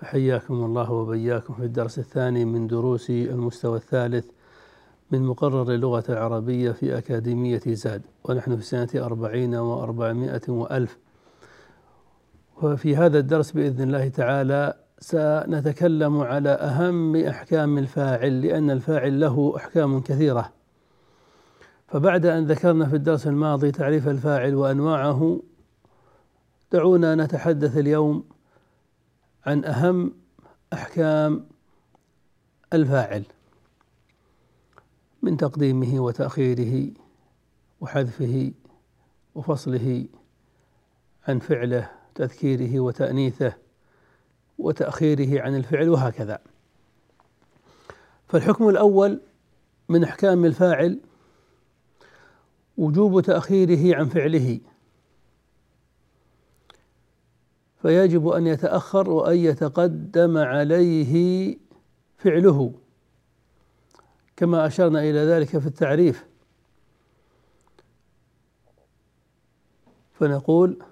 فحياكم الله وبياكم في الدرس الثاني من دروس المستوى الثالث من مقرر اللغة العربية في أكاديمية زاد ونحن في سنة أربعين وأربعمائة وألف. وفي هذا الدرس بإذن الله تعالى سنتكلم على أهم أحكام الفاعل لأن الفاعل له أحكام كثيرة. فبعد أن ذكرنا في الدرس الماضي تعريف الفاعل وأنواعه دعونا نتحدث اليوم عن أهم أحكام الفاعل من تقديمه وتأخيره وحذفه وفصله عن فعله تذكيره وتأنيثه وتأخيره عن الفعل وهكذا. فالحكم الأول من أحكام الفاعل وجوب تأخيره عن فعله. فيجب أن يتأخر وأن يتقدم عليه فعله كما أشرنا إلى ذلك في التعريف. فنقول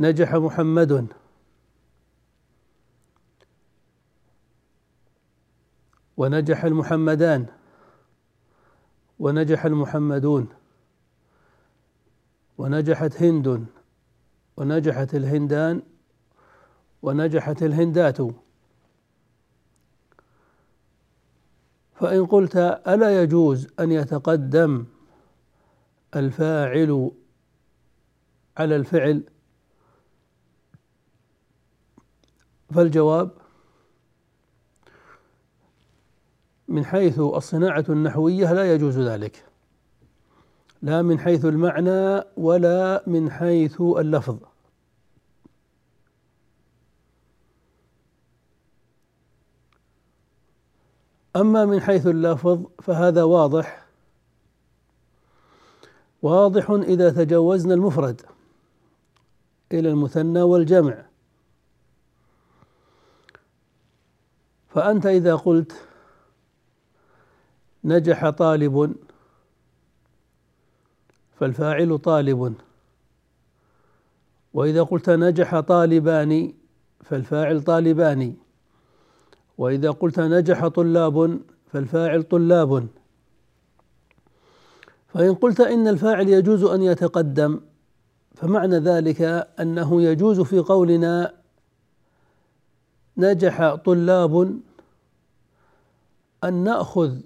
نجح محمد. ونجح المحمدان. ونجح المحمدون. ونجحت هند. ونجحت الهندان ونجحت الهندات. فإن قلت ألا يجوز أن يتقدم الفاعل على الفعل فالجواب من حيث الصناعة النحوية لا يجوز ذلك. لا من حيث المعنى ولا من حيث اللفظ. أما من حيث اللفظ فهذا واضح. واضح إذا تجوزنا المفرد إلى المثنى والجمع. فأنت إذا قلت نجح طالب فالفاعل طالب. وإذا قلت نجح طالبان فالفاعل طالبان. وإذا قلت نجح طلاب فالفاعل طلاب. فإن قلت إن الفاعل يجوز أن يتقدم فمعنى ذلك أنه يجوز في قولنا نجح طلاب. أن نأخذ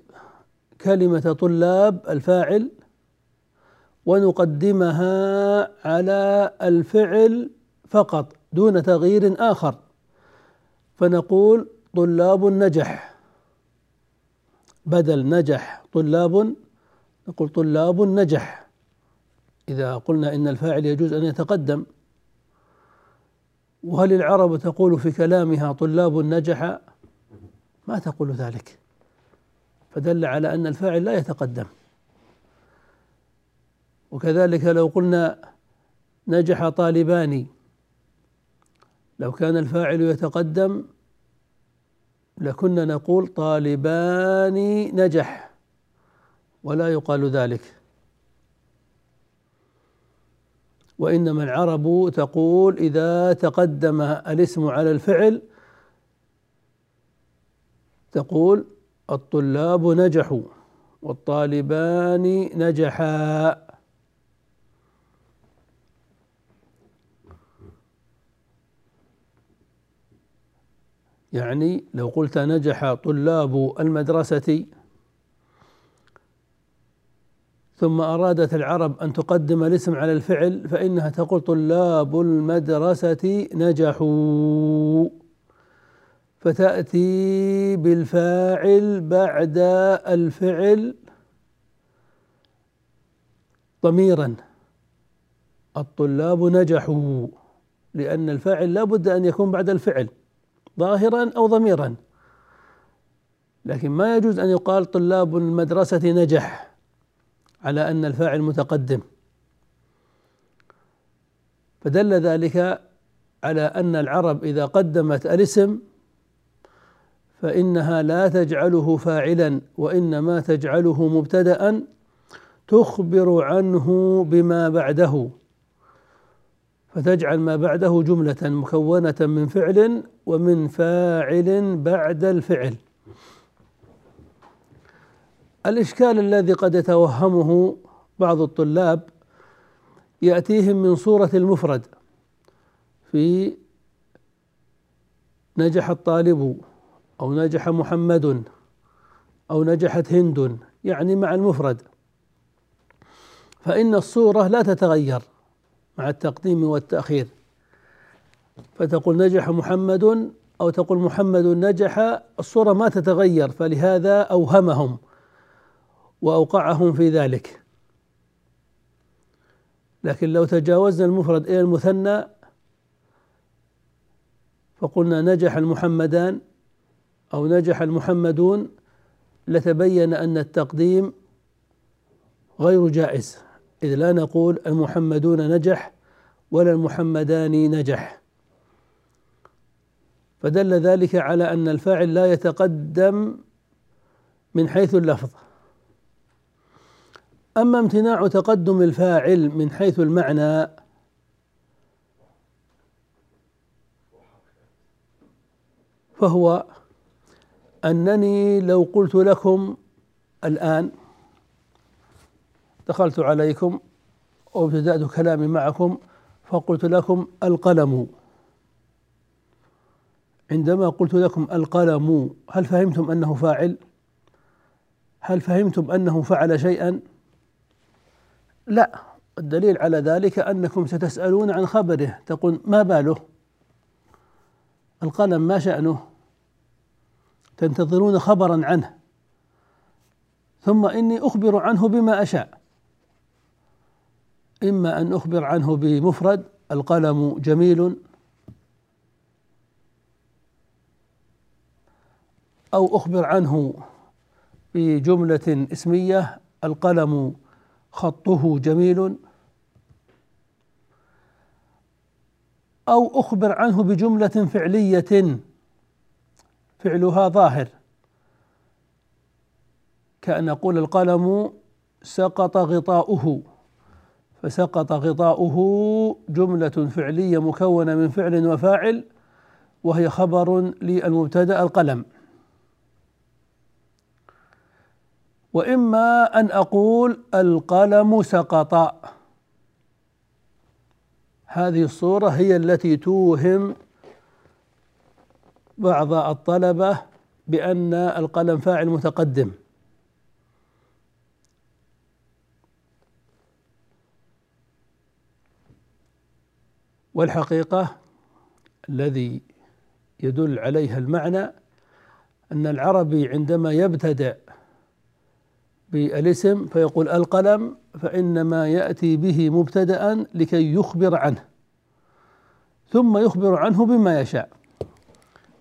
كلمة طلاب الفاعل ونقدمها على الفعل فقط دون تغيير آخر. فنقول طلاب نجح بدل نجح طلاب نقول طلاب نجح إذا قلنا إن الفاعل يجوز أن يتقدم وهل العرب تقول في كلامها طلاب نجح ما تقول ذلك. فدل على أن الفاعل لا يتقدم. وكذلك لو قلنا نجح طالبان لو كان الفاعل يتقدم لكنا نقول طالبان نجح ولا يقال ذلك. وإنما العرب تقول إذا تقدم الاسم على الفعل تقول الطلاب نجحوا والطالبان نجحا. يعني لو قلت نجح طلاب المدرسة ثم أرادت العرب أن تقدم الاسم على الفعل فإنها تقول طلاب المدرسة نجحوا. فتأتي بالفاعل بعد الفعل ضميرا. الطلاب نجحوا لأن الفاعل لا بد أن يكون بعد الفعل. ظاهرا أو ضميرا. لكن ما يجوز أن يقال طلاب المدرسة نجح على أن الفاعل متقدم. فدل ذلك على أن العرب إذا قدمت الاسم فإنها لا تجعله فاعلا وإنما تجعله مبتدأ تخبر عنه بما بعده. فتجعل ما بعده جملة مكونة من فعل ومن فاعل بعد الفعل. الإشكال الذي قد يتوهمه بعض الطلاب يأتيهم من صورة المفرد في نجح الطالب أو نجح محمد أو نجحت هند يعني مع المفرد. فإن الصورة لا تتغير. مع التقديم والتأخير. فتقول نجح محمد أو تقول محمد نجح الصورة ما تتغير فلهذا أوهمهم وأوقعهم في ذلك. لكن لو تجاوزنا المفرد إلى المثنى فقلنا نجح المحمدان أو نجح المحمدون لتبين أن التقديم غير جائز. إذ لا نقول المحمدون نجح ولا المحمدان نجح. فدل ذلك على أن الفاعل لا يتقدم من حيث اللفظ. أما امتناع تقدم الفاعل من حيث المعنى فهو أنني لو قلت لكم الآن دخلت عليكم وابتدأت كلامي معكم فقلت لكم القلم عندما قلت لكم القلم هل فهمتم أنه فاعل؟ هل فهمتم أنه فعل شيئا؟ لا الدليل على ذلك أنكم ستسألون عن خبره تقول ما باله؟ القلم ما شأنه؟ تنتظرون خبرا عنه ثم إني أخبر عنه بما أشاء إما أن أخبر عنه بمفرد القلم جميل. أو أخبر عنه بجملة اسمية القلم خطه جميل. أو أخبر عنه بجملة فعلية فعلها ظاهر. كأن أقول القلم سقط غطاؤه. فسقط غطاؤه جملة فعلية مكونة من فعل وفاعل وهي خبر للمبتدأ القلم. وإما أن أقول القلم سقط. هذه الصورة هي التي توهم بعض الطلبة بأن القلم فاعل متقدم. والحقيقة الذي يدل عليها المعنى أن العربي عندما يبتدأ بالاسم فيقول القلم فإنما يأتي به مبتدأ لكي يخبر عنه ثم يخبر عنه بما يشاء.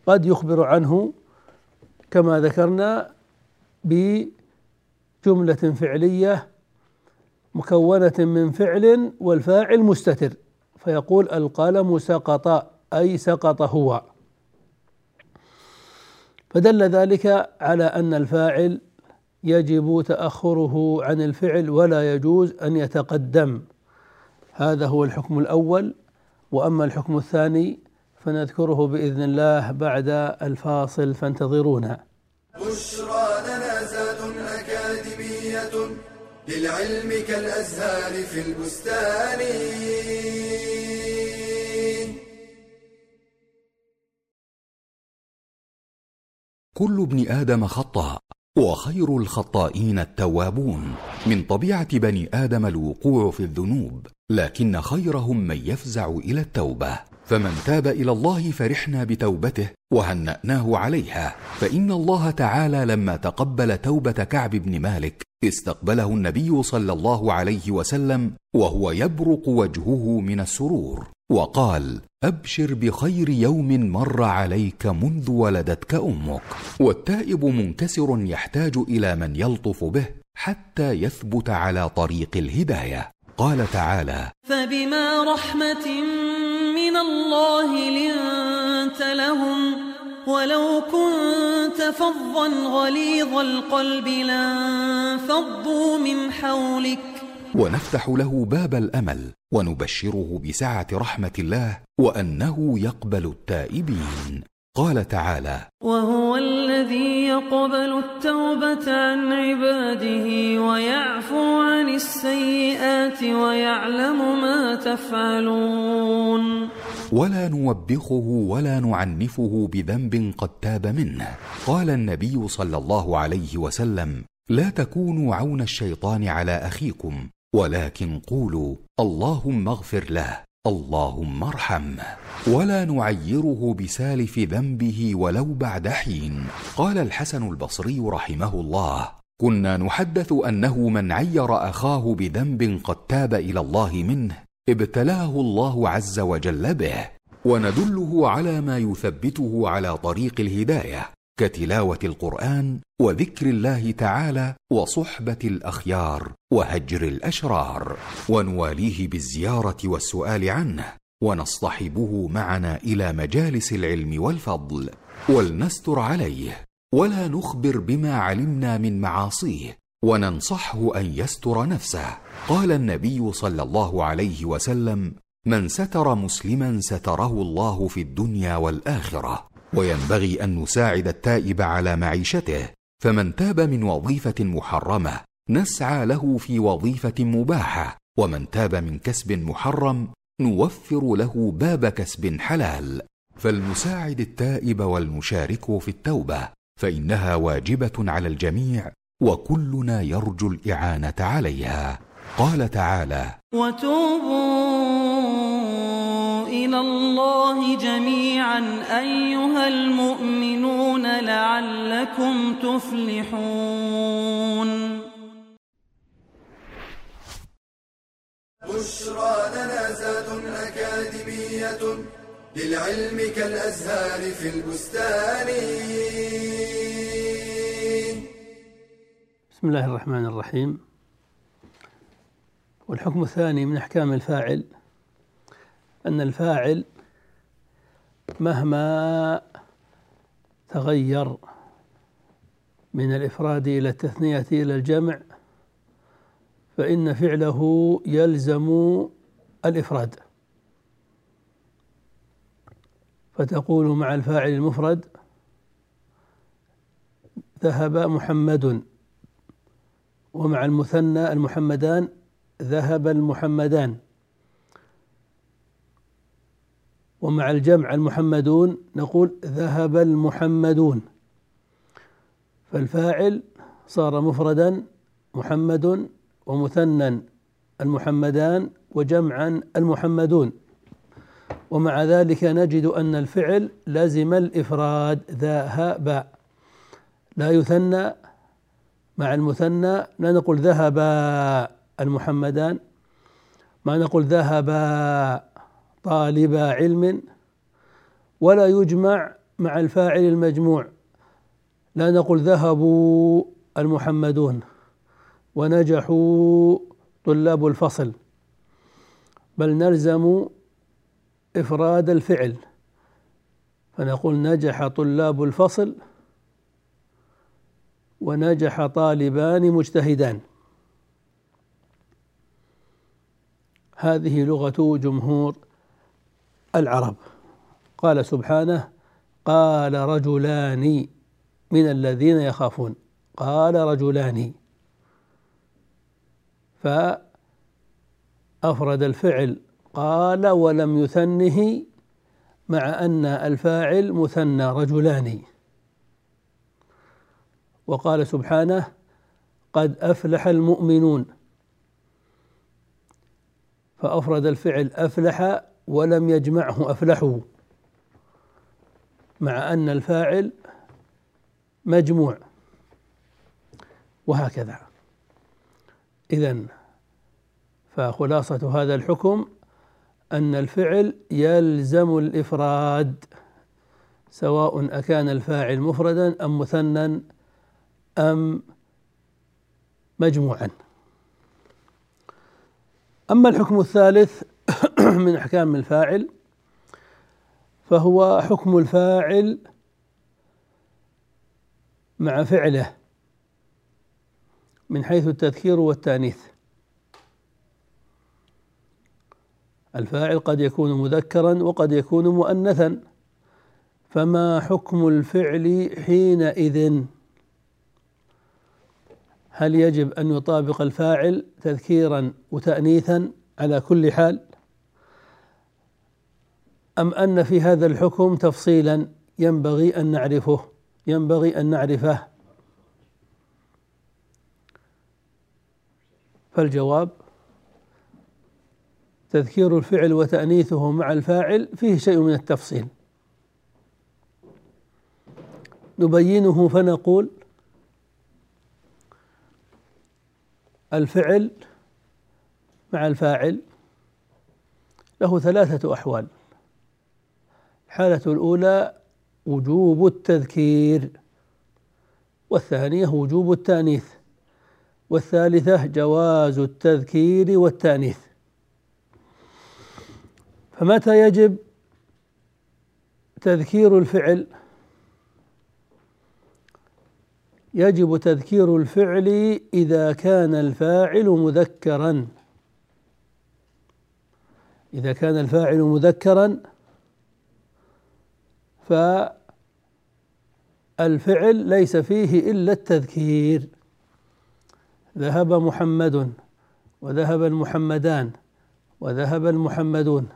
قد يخبر عنه كما ذكرنا بجملة فعلية مكونة من فعل والفاعل مستتر. فيقول القلم سقط أي سقط هو. فدل ذلك على أن الفاعل يجب تأخره عن الفعل ولا يجوز أن يتقدم. هذا هو الحكم الأول. وأما الحكم الثاني فنذكره بإذن الله بعد الفاصل فانتظرونا. بشرى لنا زاد أكاديمية للعلم كالأزهار في البستان. كل ابن آدم خطاء وخير الخطائين التوابون. من طبيعة بني آدم الوقوع في الذنوب لكن خيرهم من يفزع إلى التوبة. فمن تاب إلى الله فرحنا بتوبته وهنأناه عليها. فإن الله تعالى لما تقبل توبة كعب بن مالك استقبله النبي صلى الله عليه وسلم وهو يبرق وجهه من السرور. وقال أبشر بخير يوم مر عليك منذ ولدتك أمك. والتائب منكسر يحتاج إلى من يلطف به حتى يثبت على طريق الهداية. قال تعالى فبما رحمة من الله لنت لهم ولو كنت فظا غليظ القلب لانفضوا من حولك ونفتح له باب الأمل ونبشره بسعة رحمة الله وأنه يقبل التائبين. قال تعالى وهو الذي يقبل التوبة عن عباده ويعفو عن السيئات ويعلم ما تفعلون. ولا نوبخه ولا نعنفه بذنب قد تاب منه. قال النبي صلى الله عليه وسلم لا تكونوا عون الشيطان على أخيكم ولكن قولوا اللهم اغفر له اللهم ارحمه ولا نعيره بسالف ذنبه ولو بعد حين. قال الحسن البصري رحمه الله كنا نحدث أنه من عير أخاه بذنب قد تاب إلى الله منه ابتلاه الله عز وجل به وندله على ما يثبته على طريق الهداية. كتلاوة القرآن وذكر الله تعالى وصحبة الأخيار وهجر الأشرار ونواليه بالزيارة والسؤال عنه ونصطحبه معنا إلى مجالس العلم والفضل ولنستر عليه ولا نخبر بما علمنا من معاصيه وننصحه أن يستر نفسه. قال النبي صلى الله عليه وسلم من ستر مسلما ستره الله في الدنيا والآخرة وينبغي أن نساعد التائب على معيشته فمن تاب من وظيفة محرمة نسعى له في وظيفة مباحة ومن تاب من كسب محرم نوفر له باب كسب حلال. فلنساعد التائب والمشارك في التوبة فإنها واجبة على الجميع وكلنا يرجو الإعانة عليها. قال تعالى وتوبوا إلى الله جميعا ايها المؤمنون لعلكم تفلحون بشرى لنا زاد أكاديمية للعلم كالأزهار في البستان. بسم الله الرحمن الرحيم. والحكم الثاني من أحكام الفاعل أن الفاعل مهما تغير من الإفراد إلى التثنية إلى الجمع فإن فعله يلزم الإفراد. فتقول مع الفاعل المفرد ذهب محمد ومع المثنى المحمدان ذهب المحمدان. ومع الجمع المحمدون نقول ذهب المحمدون. فالفاعل صار مفردا محمد ومثنى المحمدان وجمعا المحمدون. ومع ذلك نجد أن الفعل لازم الإفراد ذهب لا يثنى مع المثنى لا نقول ذهب المحمدان ما نقول ذهب طالب علم ولا يجمع مع الفاعل المجموع. لا نقول ذهبوا المحمدون ونجحوا طلاب الفصل بل نلزم إفراد الفعل. فنقول نجح طلاب الفصل ونجح طالبان مجتهدان. هذه لغة جمهور العرب. قال سبحانه قال رجلان من الذين يخافون. قال رجلان. فأفرد الفعل قال ولم يثنه مع أن الفاعل مثنى رجلان. وقال سبحانه قد أفلح المؤمنون. فأفرد الفعل أفلح ولم يجمعه أفلحوا مع أن الفاعل مجموع. وهكذا. إذا فخلاصة هذا الحكم أن الفعل يلزم الإفراد سواء أكان الفاعل مفردا أم مثنى أم مجموعا. أما الحكم الثالث من أحكام الفاعل فهو حكم الفاعل مع فعله من حيث التذكير والتانيث. الفاعل قد يكون مذكرا وقد يكون مؤنثا فما حكم الفعل حينئذ؟ هل يجب أن يطابق الفاعل تذكيرا وتانيثا؟ على كل حال أم أن في هذا الحكم تفصيلا ينبغي أن نعرفه ينبغي أن نعرفه؟ فالجواب تذكير الفعل وتأنيثه مع الفاعل فيه شيء من التفصيل. نبينه فنقول الفعل مع الفاعل له ثلاثة أحوال. الحالة الأولى وجوب التذكير. والثانية وجوب التأنيث. والثالثة جواز التذكير والتأنيث. فمتى يجب تذكير الفعل؟ يجب تذكير الفعل إذا كان الفاعل مذكرا. إذا كان الفاعل مذكرا فالفعل ليس فيه إلا التذكير. ذهب محمد وذهب المحمدان وذهب المحمدون.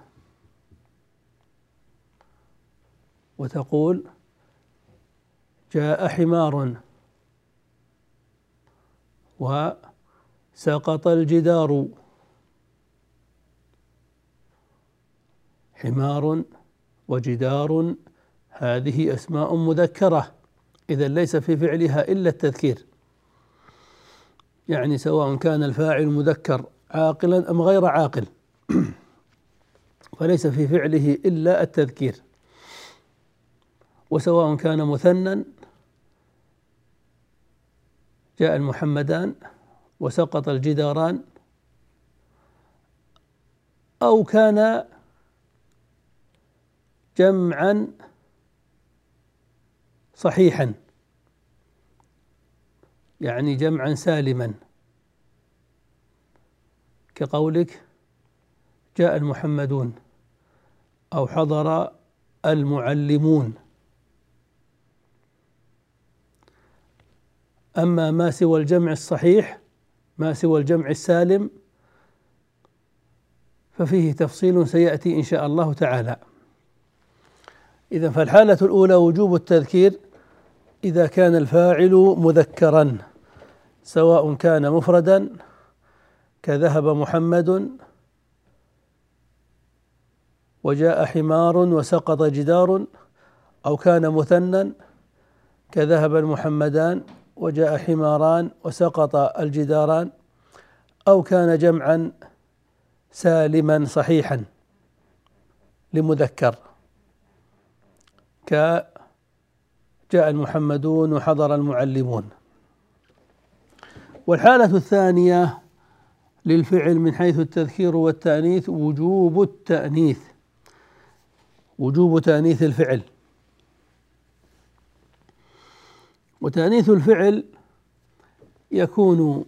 وتقول جاء حمار وسقط الجدار. حمار وجدار هذه أسماء مذكرة. إذا ليس في فعلها إلا التذكير. يعني سواء كان الفاعل مذكر عاقلا أم غير عاقل. فليس في فعله إلا التذكير. وسواء كان مثنى جاء المحمدان وسقط الجداران أو كان جمعا صحيحا. يعني جمعا سالما. كقولك جاء المحمدون أو حضر المعلمون. أما ما سوى الجمع الصحيح ما سوى الجمع السالم ففيه تفصيل سيأتي إن شاء الله تعالى. إذا فالحالة الأولى وجوب التذكير. إذا كان الفاعل مذكرا سواء كان مفردا كذهب محمد وجاء حمار وسقط جدار أو كان مثنى كذهب المحمدان وجاء حماران وسقط الجداران أو كان جمعا سالما صحيحا لمذكر ك جاء المحمدون وحضر المعلمون. والحالة الثانية للفعل من حيث التذكير والتأنيث وجوب التأنيث. وجوب تأنيث الفعل. وتأنيث الفعل يكون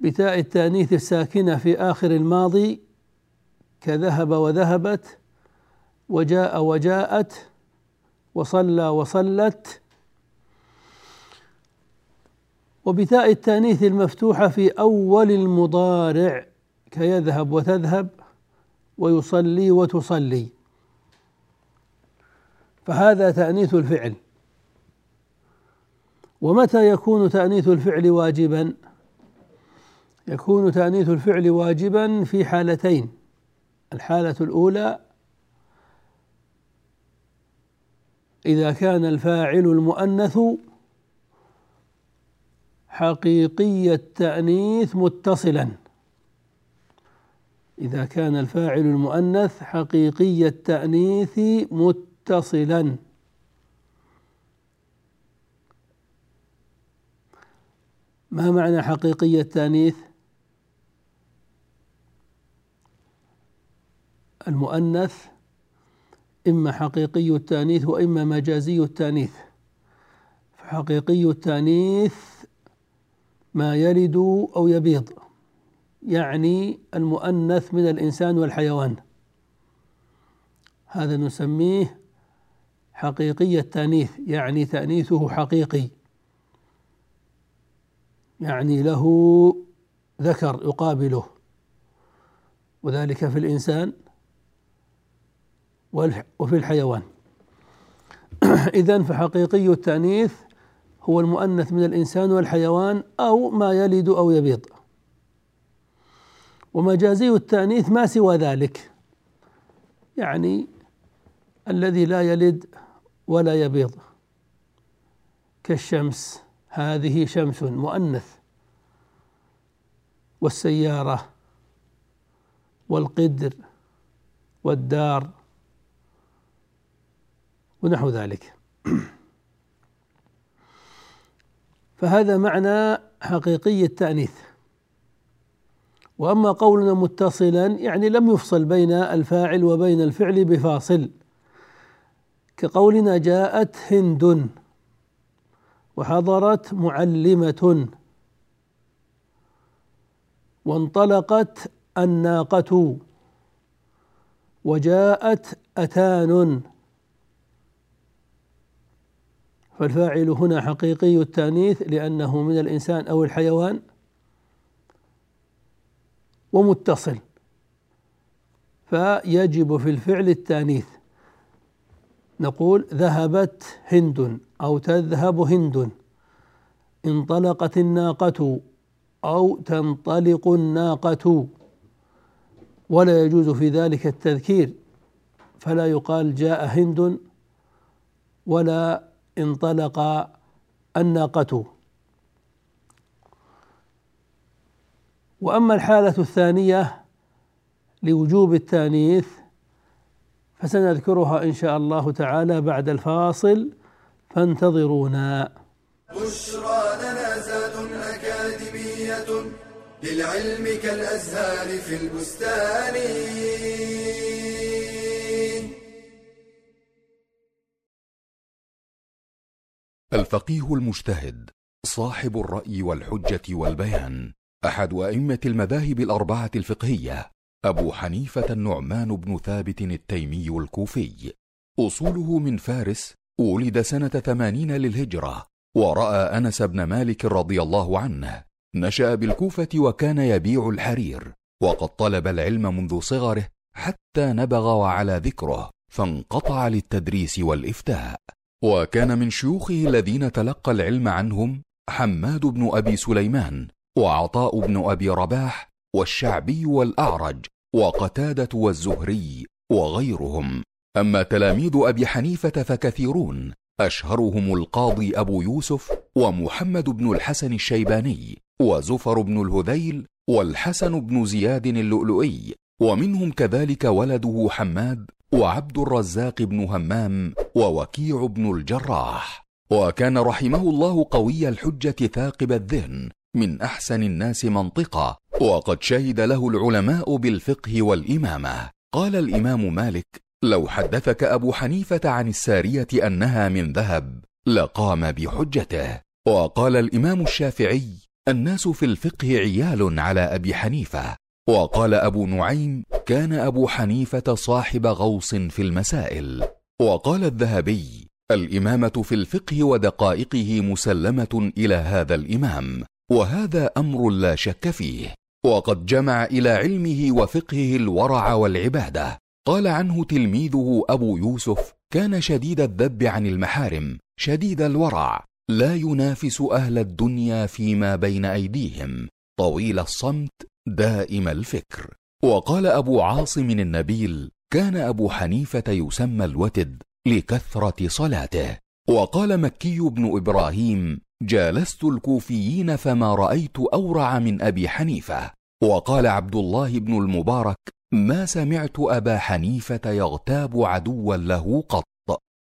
بتاء التأنيث الساكنة في آخر الماضي كذهب وذهبت وجاء وجاءت وصلى وصلت. وبتاء التانيث المفتوحة في أول المضارع كيذهب وتذهب ويصلي وتصلي. فهذا تأنيث الفعل. ومتى يكون تأنيث الفعل واجبا؟ يكون تأنيث الفعل واجبا في حالتين. الحالة الأولى إذا كان الفاعل المؤنث حقيقي التأنيث متصلا إذا كان الفاعل المؤنث حقيقي التأنيث متصلا ما معنى حقيقي التأنيث؟ المؤنث إما حقيقي التأنيث وإما مجازي التأنيث. فحقيقي التأنيث ما يلد أو يبيض يعني المؤنث من الإنسان والحيوان. هذا نسميه حقيقي التأنيث يعني تأنيثه حقيقي. يعني له ذكر يقابله. وذلك في الإنسان وفي الحيوان. إذا فحقيقي التأنيث هو المؤنث من الإنسان والحيوان أو ما يلد أو يبيض. ومجازي التأنيث ما سوى ذلك. يعني الذي لا يلد ولا يبيض. كالشمس هذه شمس مؤنث. والسيارة والقدر والدار. ونحو ذلك. فهذا معنى حقيقي التأنيث. وأما قولنا متصلا يعني لم يفصل بين الفاعل وبين الفعل بفاصل. كقولنا جاءت هند وحضرت معلمة وانطلقت الناقة وجاءت أتان فالفاعل هنا حقيقي التأنيث لأنه من الإنسان أو الحيوان ومتصل فيجب في الفعل التأنيث. نقول ذهبت هند أو تذهب هند انطلقت الناقة أو تنطلق الناقة. ولا يجوز في ذلك التذكير فلا يقال جاء هند ولا انطلق الناقة. وأما الحالة الثانية لوجوب التانيث فسنذكرها إن شاء الله تعالى بعد الفاصل فانتظرونا. بشرى لنا زاد أكاديمية للعلم كالأزهار في البستان. الفقيه المجتهد صاحب الرأي والحجة والبيان أحد أئمة المذاهب الأربعة الفقهية أبو حنيفة النعمان بن ثابت التيمي الكوفي. أصوله من فارس ولد سنة ثمانين للهجرة ورأى أنس بن مالك رضي الله عنه. نشأ بالكوفة وكان يبيع الحرير وقد طلب العلم منذ صغره حتى نبغ وعلى ذكره فانقطع للتدريس والإفتاء. وكان من شيوخه الذين تلقى العلم عنهم حماد بن أبي سليمان وعطاء بن أبي رباح والشعبي والأعرج وقتادة والزهري وغيرهم. أما تلاميذ أبي حنيفة فكثيرون أشهرهم القاضي أبو يوسف ومحمد بن الحسن الشيباني وزفر بن الهذيل والحسن بن زياد اللؤلؤي ومنهم كذلك ولده حماد وعبد الرزاق بن همام ووكيع بن الجراح. وكان رحمه الله قوي الحجة ثاقب الذهن من أحسن الناس منطقا وقد شهد له العلماء بالفقه والإمامة. قال الإمام مالك لو حدثك أبو حنيفة عن السارية أنها من ذهب لقام بحجته. وقال الإمام الشافعي الناس في الفقه عيال على أبي حنيفة. وقال أبو نعيم كان أبو حنيفة صاحب غوص في المسائل. وقال الذهبي الإمامة في الفقه ودقائقه مسلمة إلى هذا الإمام وهذا أمر لا شك فيه. وقد جمع إلى علمه وفقهه الورع والعبادة. قال عنه تلميذه أبو يوسف كان شديد الذب عن المحارم شديد الورع لا ينافس أهل الدنيا فيما بين أيديهم. طويل الصمت دائم الفكر. وقال أبو عاصم النبيل كان أبو حنيفة يسمى الوتد لكثرة صلاته. وقال مكي بن إبراهيم جالست الكوفيين فما رأيت أورع من أبي حنيفة. وقال عبد الله بن المبارك ما سمعت أبا حنيفة يغتاب عدوا له قط.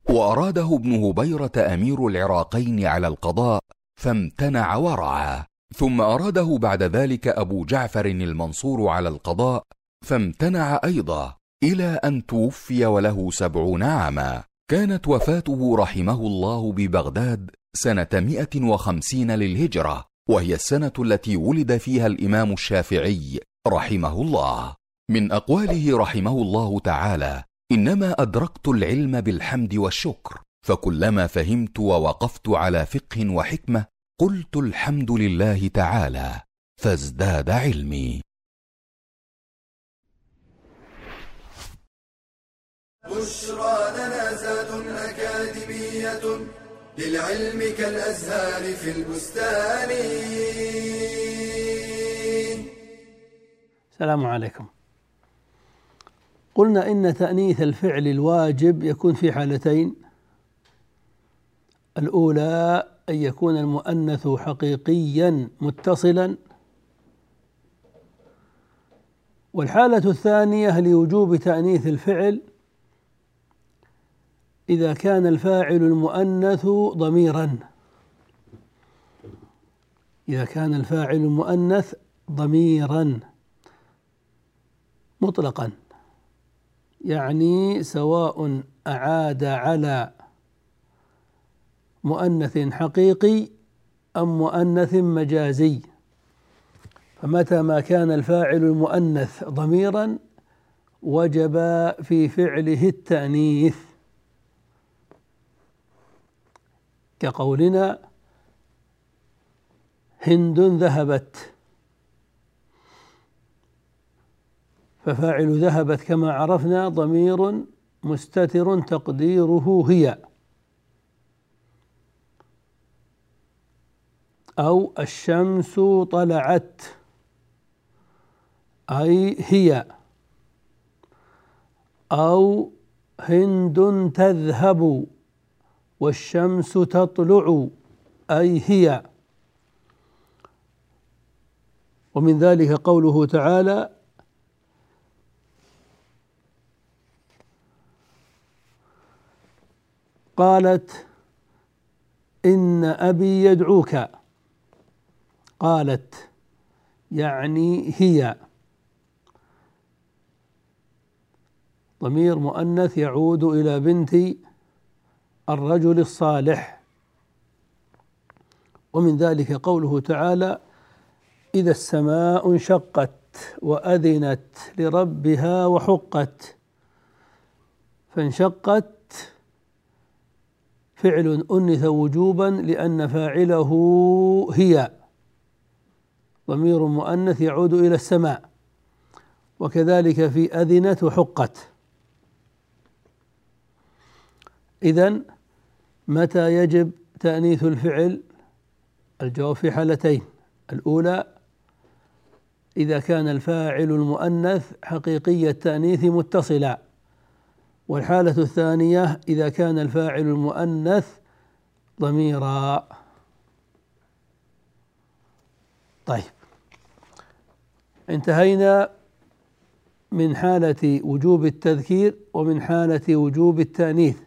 وأراده ابن هبيرة أمير العراقين على القضاء فامتنع ورعا ثم أراده بعد ذلك أبو جعفر المنصور على القضاء فامتنع أيضا إلى أن توفي وله سبعون عاما. كانت وفاته رحمه الله ببغداد سنة مائه وخمسين للهجرة وهي السنة التي ولد فيها الإمام الشافعي رحمه الله. من أقواله رحمه الله تعالى إنما أدركت العلم بالحمد والشكر فكلما فهمت ووقفت على فقه وحكمة قلت الحمد لله تعالى فازداد علمي. بشرى لنا زاد أكاديمية للعلم كالأزهار في البستان. السلام عليكم. قلنا إن تأنيث الفعل الواجب يكون في حالتين. الأولى أن يكون المؤنث حقيقيا متصلا. والحالة الثانية لوجوب تأنيث الفعل. إذا كان الفاعل المؤنث ضميرا. إذا كان الفاعل المؤنث ضميرا مطلقا. يعني سواء أعاد على مؤنث حقيقي أم مؤنث مجازي؟ فمتى ما كان الفاعل المؤنث ضميرا وجب في فعله التأنيث. كقولنا هند ذهبت. ففاعل ذهبت كما عرفنا ضمير مستتر تقديره هي. أو الشمس طلعت. أي هي. أو هند تذهب والشمس تطلع. أي هي. ومن ذلك قوله تعالى قالت إن أبي يدعوك. قالت يعني هي. ضمير مؤنث يعود إلى بنت الرجل الصالح. ومن ذلك قوله تعالى إذا السماء انشقت وأذنت لربها وحقت. فانشقت فعل أنث وجوبا لأن فاعله هي. ضمير مؤنث يعود إلى السماء. وكذلك في أذنت وحقت إذا متى يجب تأنيث الفعل؟ الجواب في حالتين. الأولى إذا كان الفاعل المؤنث حقيقي التأنيث متصلا. والحالة الثانية إذا كان الفاعل المؤنث ضميرا. طيب. انتهينا من حالة وجوب التذكير ومن حالة وجوب التأنيث.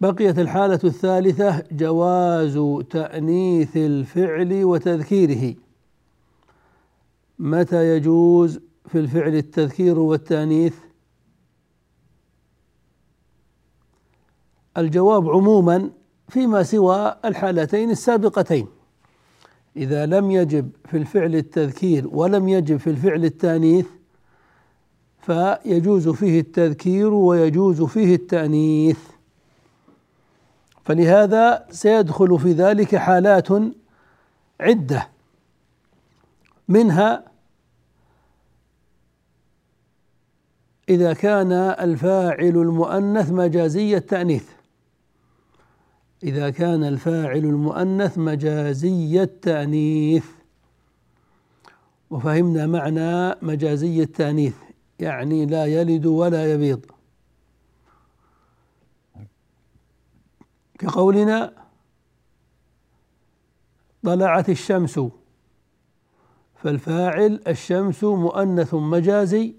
بقيت الحالة الثالثة جواز تأنيث الفعل وتذكيره. متى يجوز في الفعل التذكير والتأنيث؟ الجواب عموما فيما سوى الحالتين السابقتين. إذا لم يجب في الفعل التذكير ولم يجب في الفعل التأنيث فيجوز فيه التذكير ويجوز فيه التأنيث. فلهذا سيدخل في ذلك حالات عدة منها إذا كان الفاعل المؤنث مجازي التأنيث. إذا كان الفاعل المؤنث مجازي التأنيث. وفهمنا معنى مجازي التأنيث يعني لا يلد ولا يبيض. كقولنا طلعت الشمس فالفاعل الشمس مؤنث مجازي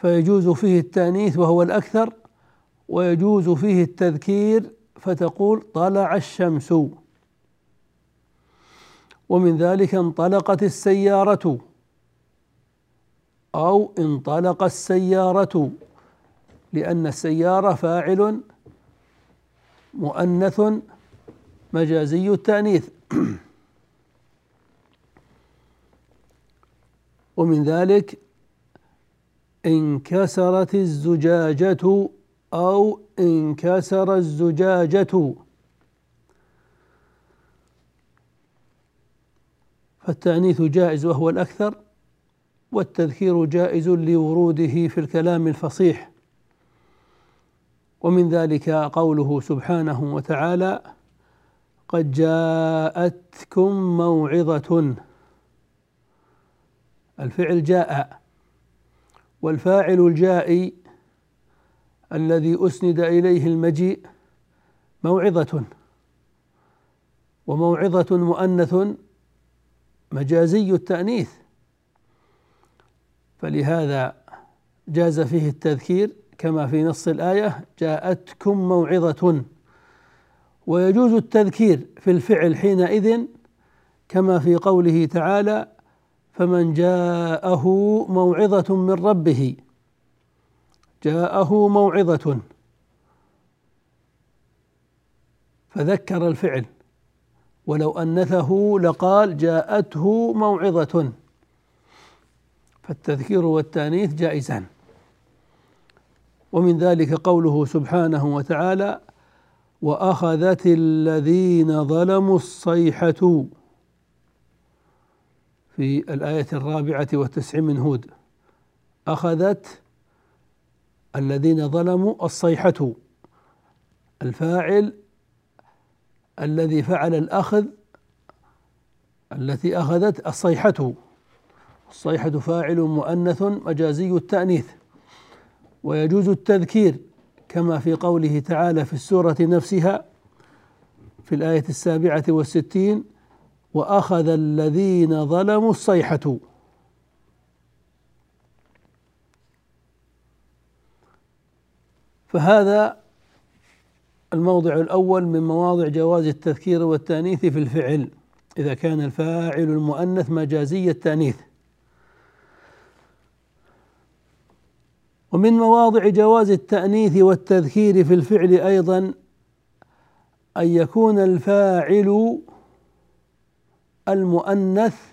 فيجوز فيه التأنيث وهو الأكثر ويجوز فيه التذكير فتقول طلع الشمس. ومن ذلك انطلقت السيارة. أو انطلق السيارة. لأن السيارة فاعل مؤنث مجازي التأنيث. ومن ذلك انكسرت الزجاجة. أو انكسر الزجاجة. فالتأنيث جائز وهو الأكثر والتذكير جائز لوروده في الكلام الفصيح. ومن ذلك قوله سبحانه وتعالى قد جاءتكم موعظة. الفعل جاء والفاعل الجائي الذي أسند إليه المجيء موعظة وموعظة مؤنث مجازي التأنيث. فلهذا جاز فيه التذكير كما في نص الآية جاءتكم موعظة. ويجوز التذكير في الفعل حينئذ كما في قوله تعالى فمن جاءه موعظة من ربه. جاءه موعظة. فذكر الفعل. ولو أنثه لقال جاءته موعظة. فالتذكير والتأنيث جائزان. ومن ذلك قوله سبحانه وتعالى وأخذت الذين ظلموا الصيحة. في الآية الرابعة والتسعين من هود أخذت الذين ظلموا الصيحة. الفاعل الذي فعل الأخذ التي أخذت الصيحة. الصيحة فاعل مؤنث مجازي التأنيث. ويجوز التذكير كما في قوله تعالى في السورة نفسها في الآية السابعة والستين وأخذ الذين ظلموا الصيحة. فهذا الموضع الأول من مواضع جواز التذكير والتأنيث في الفعل إذا كان الفاعل المؤنث مجازي التأنيث. ومن مواضع جواز التأنيث والتذكير في الفعل أيضا أن يكون الفاعل المؤنث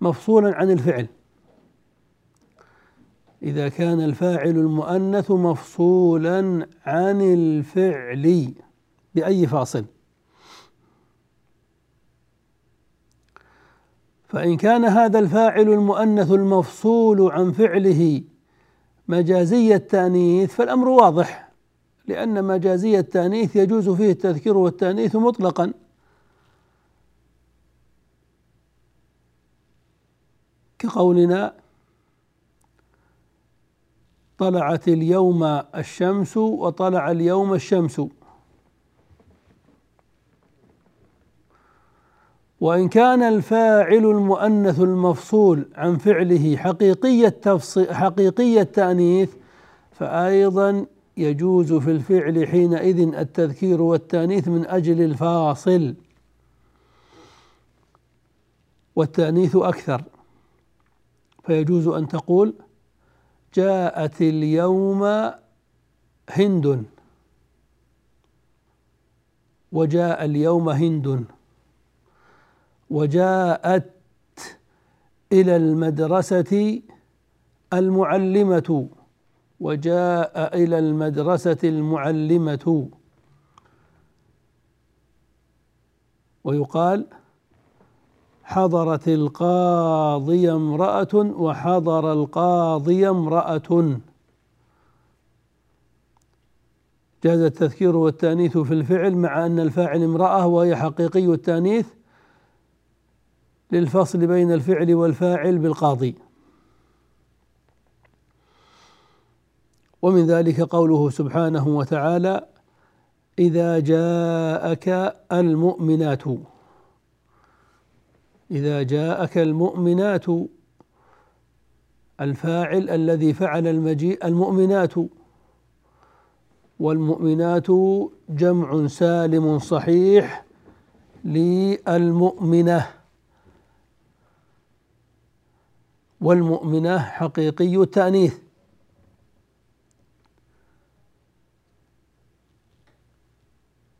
مفصولا عن الفعل. إذا كان الفاعل المؤنث مفصولا عن الفعل بأي فاصل؟ فإن كان هذا الفاعل المؤنث المفصول عن فعله مجازي التأنيث فالأمر واضح لأن مجازي التأنيث يجوز فيه التذكير والتأنيث مطلقا. كقولنا طلعت اليوم الشمس وطلع اليوم الشمس. وإن كان الفاعل المؤنث المفصول عن فعله حقيقي حقيقي التأنيث فأيضا يجوز في الفعل حينئذ التذكير والتأنيث من أجل الفاصل. والتأنيث أكثر. فيجوز أن تقول جاءت اليوم هند. وجاء اليوم هند. وجاءت إلى المدرسة المعلمة. وجاء إلى المدرسة المعلمة. ويقال حضرت القاضي امرأة وحضر القاضي امرأة. جاز التذكير والتأنيث في الفعل مع أن الفاعل امرأة وهي حقيقي التأنيث للفصل بين الفعل والفاعل بالقاضي. ومن ذلك قوله سبحانه وتعالى إذا جاءك المؤمنات. إذا جاءك المؤمنات الفاعل الذي فعل المجيء المؤمنات والمؤمنات جمع سالم صحيح للمؤمنة والمؤمنة حقيقي التأنيث.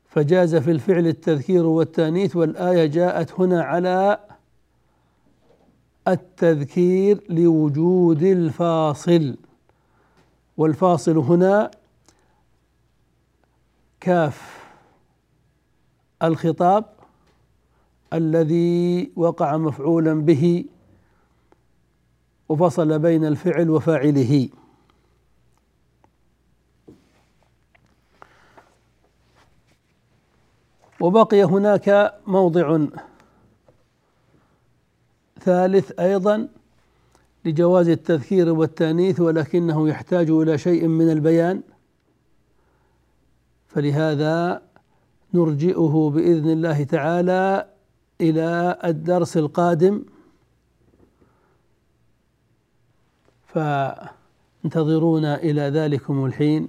فجاز في الفعل التذكير والتأنيث والآية جاءت هنا على التذكير لوجود الفاصل. والفاصل هنا كاف. الخطاب الذي وقع مفعولا به وفصل بين الفعل وفاعله. وبقي هناك موضع ثالث أيضا لجواز التذكير والتأنيث ولكنه يحتاج إلى شيء من البيان. فلهذا نرجئه بإذن الله تعالى إلى الدرس القادم. فانتظرونا إلى ذلكم الحين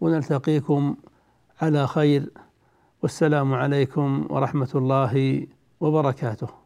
ونلتقيكم على خير. والسلام عليكم ورحمة الله وبركاته.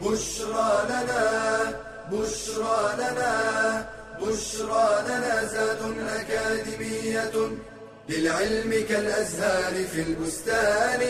بشرى لنا بشرى لنا بشرى لنا زاد أكاديمية للعلم كالأزهار في البستان.